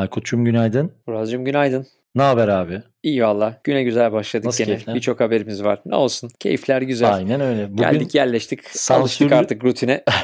Aykut'cum günaydın. Murat'cığım günaydın. Ne haber abi? İyi valla. Güne güzel başladık Nasıl gene. Birçok haberimiz var. Ne olsun. Keyifler güzel. Aynen öyle. Bugün Geldik yerleştik. sansürlü- Alıştık artık rutine.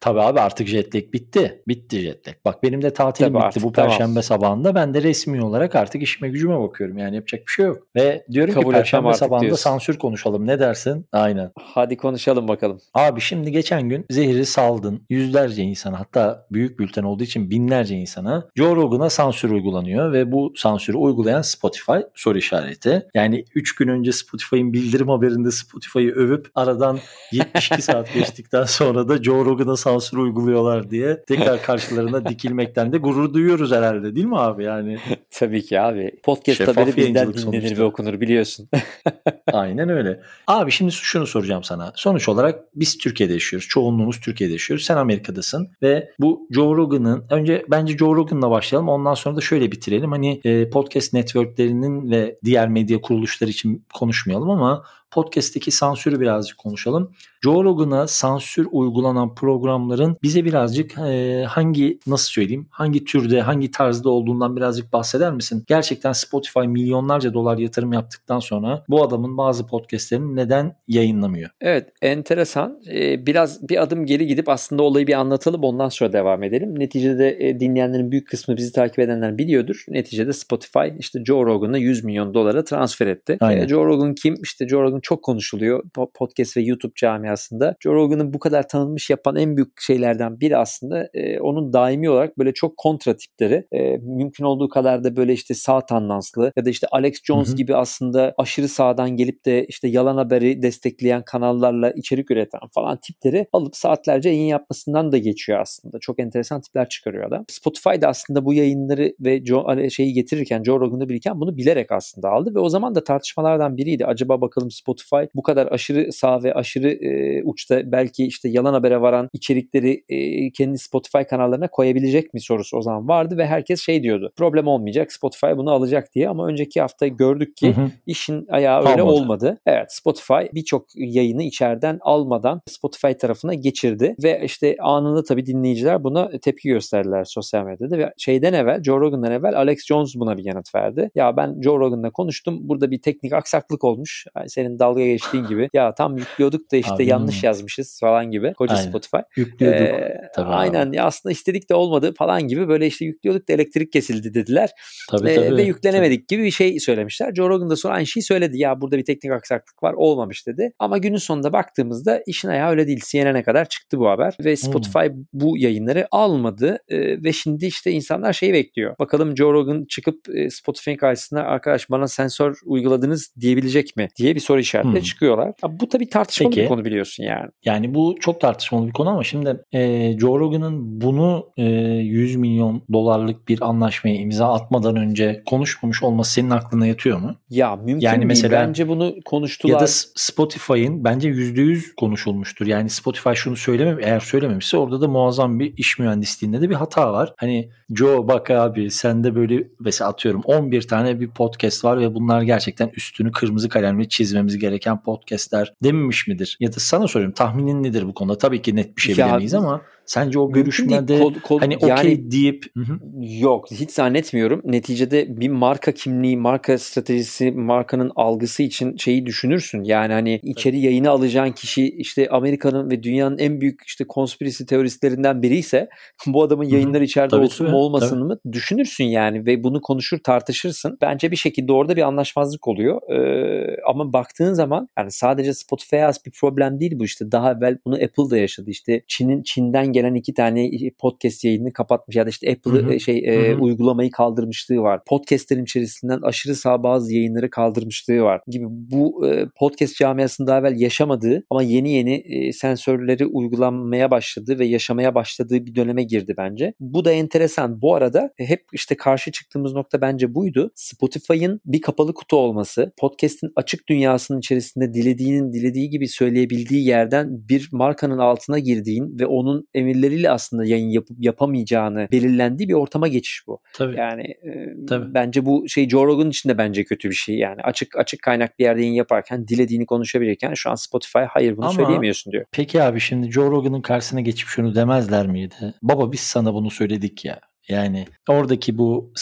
tabii abi artık jet lag bitti. Bitti jet lag. Bak benim de tatilim Tabii bitti artık, bu tamam. perşembe sabahında. Ben de resmi olarak artık işime gücüme bakıyorum. Yani yapacak bir şey yok. Ve diyorum Kabul ki perşembe sabahında diyorsun. sansür konuşalım. Ne dersin? Aynen. Hadi konuşalım bakalım. Abi şimdi geçen gün zehri saldın yüzlerce insana hatta büyük bülten olduğu için binlerce insana Joe Rogan'a sansür uygulanıyor ve bu sansürü uygulayan Spotify soru işareti. Yani 3 gün önce Spotify'ın bildirim haberinde Spotify'ı övüp aradan 72 saat geçtikten sonra da Joe Rogan'a sansür uyguluyorlar diye tekrar karşılarına dikilmekten de gurur duyuyoruz herhalde değil mi abi yani? Tabii ki abi. Podcast Şeffaf haberi bizden dinlenir sonuçta. ve okunur biliyorsun. Aynen öyle. Abi şimdi şunu soracağım sana. Sonuç olarak biz Türkiye'de yaşıyoruz. Çoğunluğumuz Türkiye'de yaşıyoruz. Sen Amerika'dasın ve bu Joe Rogan'ın önce bence Joe Rogan'la başlayalım. Ondan sonra da şöyle bitirelim. Hani e, podcast networklerinin ve diğer medya kuruluşları için konuşmayalım ama podcast'teki sansürü birazcık konuşalım. Joe Rogan'a sansür uygulanan programların bize birazcık e, hangi nasıl söyleyeyim hangi türde hangi tarzda olduğundan birazcık bahseder misin? Gerçekten Spotify milyonlarca dolar yatırım yaptıktan sonra bu adamın bazı podcastlerini neden yayınlamıyor? Evet enteresan. Ee, biraz bir adım geri gidip aslında olayı bir anlatalım ondan sonra devam edelim. Neticede e, dinleyenlerin büyük kısmı bizi takip edenler biliyordur. Neticede Spotify işte Joe Rogan'a 100 milyon dolara transfer etti. Aynen. Ee, Joe Rogan kim? İşte Joe Rogan çok konuşuluyor po- podcast ve YouTube camiasında. Joe Rogan'ı bu kadar tanınmış yapan en büyük şeylerden biri aslında e, onun daimi olarak böyle çok kontra tipleri e, mümkün olduğu kadar da böyle işte sağ tandanslı ya da işte Alex Jones Hı hı. gibi aslında aşırı sağdan gelip de işte yalan haberi destekleyen kanallarla içerik üreten falan tipleri alıp saatlerce yayın yapmasından da geçiyor aslında. Çok enteresan tipler çıkarıyor adam. Spotify da aslında bu yayınları ve Joe, şeyi getirirken Joe Rogan'ı bilirken bunu bilerek aslında aldı ve o zaman da tartışmalardan biriydi. Acaba bakalım Spotify bu kadar aşırı sağ ve aşırı e, uçta belki işte yalan habere varan içerikleri e, kendi Spotify kanallarına koyabilecek mi sorusu o zaman vardı ve herkes şey diyordu. Problem olmayacak Spotify bunu alacak diye ama önceki hafta gördük ki Hı hı. işin ayağı öyle Almadı. olmadı. Evet Spotify birçok yayını içeriden almadan Spotify tarafına geçirdi ve işte anında tabii dinleyiciler buna tepki gösterdiler sosyal medyada ve şeyden evvel Joe Rogan'dan evvel Alex Jones buna bir yanıt verdi. Ya ben Joe Rogan'la konuştum. Burada bir teknik aksaklık olmuş. Yani senin dalga geçtiğin gibi. Ya tam yüklüyorduk da işte Abi, yanlış hmm. yazmışız falan gibi. Koca Aynen. Spotify. Yüklüyorduk. Ee, Tabii aynen ya aslında istedik de olmadı falan gibi böyle işte yüklüyorduk da elektrik kesildi dediler. Tabii, Ee, tabii. ve yüklenemedik gibi bir şey söylemişler. Joe Rogan da sonra aynı şeyi söyledi. Ya burada bir teknik aksaklık var olmamış dedi. Ama günün sonunda baktığımızda işin ayağı öyle değil. CNN'e kadar çıktı bu haber ve Spotify bu yayınları almadı Ee, ve şimdi işte insanlar şeyi bekliyor. Bakalım Joe Rogan çıkıp e, Spotify'ın karşısına arkadaş bana sensör uyguladınız diyebilecek mi diye bir soru işaretleri Hmm. çıkıyorlar. Ya bu tabii tartışmalı Peki. bir konu biliyorsun yani. Yani bu çok tartışmalı bir konu ama şimdi e, Joe Rogan'ın bunu e, 100 milyon dolarlık bir anlaşmaya imza atmadan önce konuşmamış olması senin aklına yatıyor mu? Ya mümkün Yani değil. mesela- Bence bunu konuştular. Ya da Spotify'ın bence %100 konuşulmuştur. Yani Spotify şunu söylemem eğer söylememişse orada da muazzam bir iş mühendisliğinde de bir hata var. Hani Joe bak abi sende böyle mesela atıyorum 11 tane bir podcast var ve bunlar gerçekten üstünü kırmızı kalemle çizmemiz gereken podcastler dememiş midir? Ya da sana soruyorum tahminin nedir bu konuda? Tabii ki net bir şey Ya, bilemeyiz ama sence o Mümkün görüşmede. Kod- kod- hani yani- okey deyip Hı hı. Yok hiç zannetmiyorum. Neticede bir marka kimliği, marka stratejisi, markanın algısı için şeyi düşünürsün. Yani hani içeri yayını alacağın kişi işte Amerika'nın ve dünyanın en büyük işte konspirasi teoristlerinden biri ise bu adamın yayınları içeride Tabii, olsun mu olmasın mı düşünürsün yani ve bunu konuşur tartışırsın. Bence bir şekilde orada bir anlaşmazlık oluyor. Ee, ama baktığın zaman yani sadece Spotify'a az bir problem değil bu işte. Daha evvel bunu Apple da yaşadı. İşte Çin'in Çin'den gelen iki tane podcast yayını kapatmış ya da işte Apple'ı e, şey e, Hı hı. uygulamayı kaldırmışlığı var. Podcastlerin içerisinden aşırı sağ bazı yayınları kaldırmışlığı var gibi. Bu e, podcast camiasında daha evvel yaşamadığı ama yeni yeni e, sensörleri uygulanmaya başladı ve yaşamaya başladığı bir döneme girdi bence. Bu da enteresan. Bu arada e, hep işte karşı çıktığımız nokta bence buydu. Spotify'ın bir kapalı kutu olması, podcast'in açık dünyasının içerisinde dilediğinin dilediği gibi söyleyebildiği yerden bir markanın altına girdiğin ve onun emirleriyle aslında yayın yapıp yapamayacağını belirlendiği bir ortama geçiş bu. Tabii. Yani e, Tabii. bence bu şey Joe Rogan için de bence kötü bir şey. Yani açık açık kaynak bir yerde yayın yaparken dilediğini konuşabilirken şu an Spotify hayır bunu Ama- söyleyemiyorsun diyor. Peki abi şimdi Joe Rogan'ın karşısına geçip şunu demezler miydi? Baba biz sana bunu söyledik ya. Yani oradaki bu e,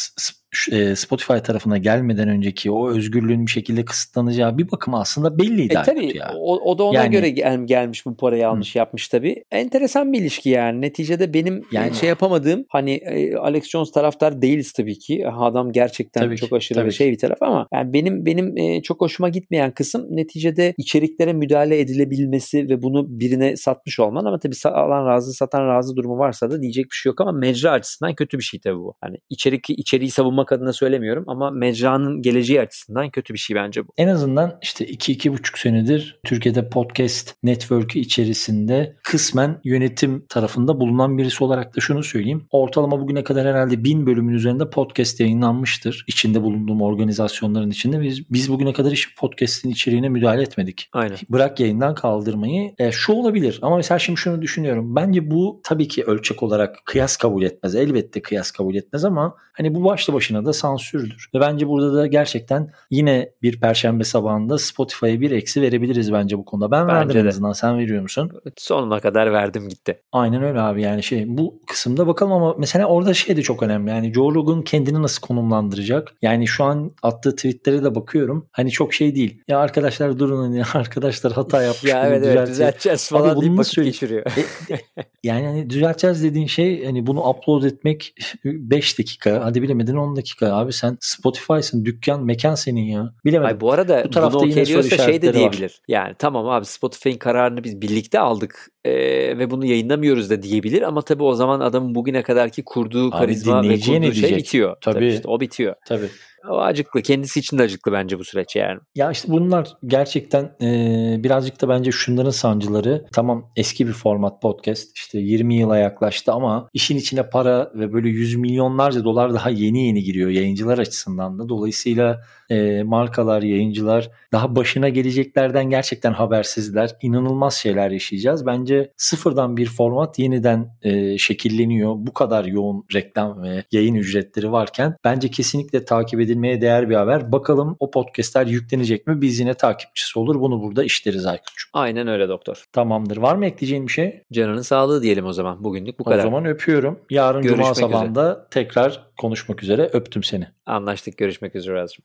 Spotify tarafına gelmeden önceki o özgürlüğün bir şekilde kısıtlanacağı bir bakıma aslında belliydi. E tabii ya. o, o da ona yani, göre gel, gelmiş bu parayı almış hı. yapmış tabii. Enteresan bir ilişki yani. Neticede benim e, yani şey yapamadığım hani e, Alex Jones taraftar değiliz tabii ki. Adam gerçekten tabii çok ki, aşırı bir şey bir taraf ama yani benim benim e, çok hoşuma gitmeyen kısım neticede içeriklere müdahale edilebilmesi ve bunu birine satmış olman ama tabii alan razı satan razı durumu varsa da diyecek bir şey yok ama mecra açısından kötü bir şey tabii bu. Hani içerik içeriği savunmak adına söylemiyorum ama mecranın geleceği açısından kötü bir şey bence bu. En azından işte 2-2,5 senedir Türkiye'de podcast network'ü içerisinde kısmen yönetim tarafında bulunan birisi olarak da şunu söyleyeyim. Ortalama bugüne kadar herhalde 1000 bölümün üzerinde podcast yayınlanmıştır. İçinde bulunduğum organizasyonların içinde. Biz, biz bugüne kadar hiç podcast'in içeriğine müdahale etmedik. Aynen. Bırak yayından kaldırmayı. E, şu olabilir ama mesela şimdi şunu düşünüyorum. Bence bu tabii ki ölçek olarak kıyas kabul etmez. Elbette kıyas kabul etmez ama hani bu başlı başına da sansürdür. Ve bence burada da gerçekten yine bir perşembe sabahında Spotify'a bir eksi verebiliriz bence bu konuda. Ben bence verdim de. en azından. Sen veriyor musun? Sonuna kadar verdim gitti. Aynen öyle abi yani şey bu kısımda bakalım ama mesela orada şey de çok önemli. Yani Joe Rogan kendini nasıl konumlandıracak? Yani şu an attığı tweetlere de bakıyorum. Hani çok şey değil. Ya arkadaşlar durun hani arkadaşlar hata yapmış. ya evet, evet düzelteceğiz falan abi, deyip vakit geçiriyor. e, yani hani düzelteceğiz dediğin şey hani bunu upload etmek 5 dakika hadi bilemedin 10 dakika abi sen Spotify'sın dükkan mekan senin ya. Bilemedim. Ay bu arada bu tarafta bunu yine soru şey de diyebilir. Var. Yani tamam abi Spotify'ın kararını biz birlikte aldık e, ve bunu yayınlamıyoruz da diyebilir ama tabii o zaman adamın bugüne kadarki kurduğu abi karizma ve kurduğu şey bitiyor. Tabii. tabii işte o bitiyor. Tabii. O acıklı. Kendisi için de acıklı bence bu süreç yani. Ya işte bunlar gerçekten e, birazcık da bence şunların sancıları. Tamam eski bir format podcast. işte 20 yıla yaklaştı ama işin içine para ve böyle yüz milyonlarca dolar daha yeni yeni giriyor yayıncılar açısından da. Dolayısıyla e, markalar, yayıncılar daha başına geleceklerden gerçekten habersizler. İnanılmaz şeyler yaşayacağız. Bence sıfırdan bir format yeniden e, şekilleniyor. Bu kadar yoğun reklam ve yayın ücretleri varken bence kesinlikle takip edilmeye değer bir haber. Bakalım o podcastler yüklenecek mi? Biz yine takipçisi olur. Bunu burada işleriz Aykut'cum. Aynen öyle doktor. Tamamdır. Var mı ekleyeceğin bir şey? Canının sağlığı diyelim o zaman. Bugünlük bu kadar. O zaman öpüyorum. Yarın Görüşmek Cuma sabahında üzere. tekrar konuşmak üzere. Öptüm seni. Anlaştık. Görüşmek üzere Azrım.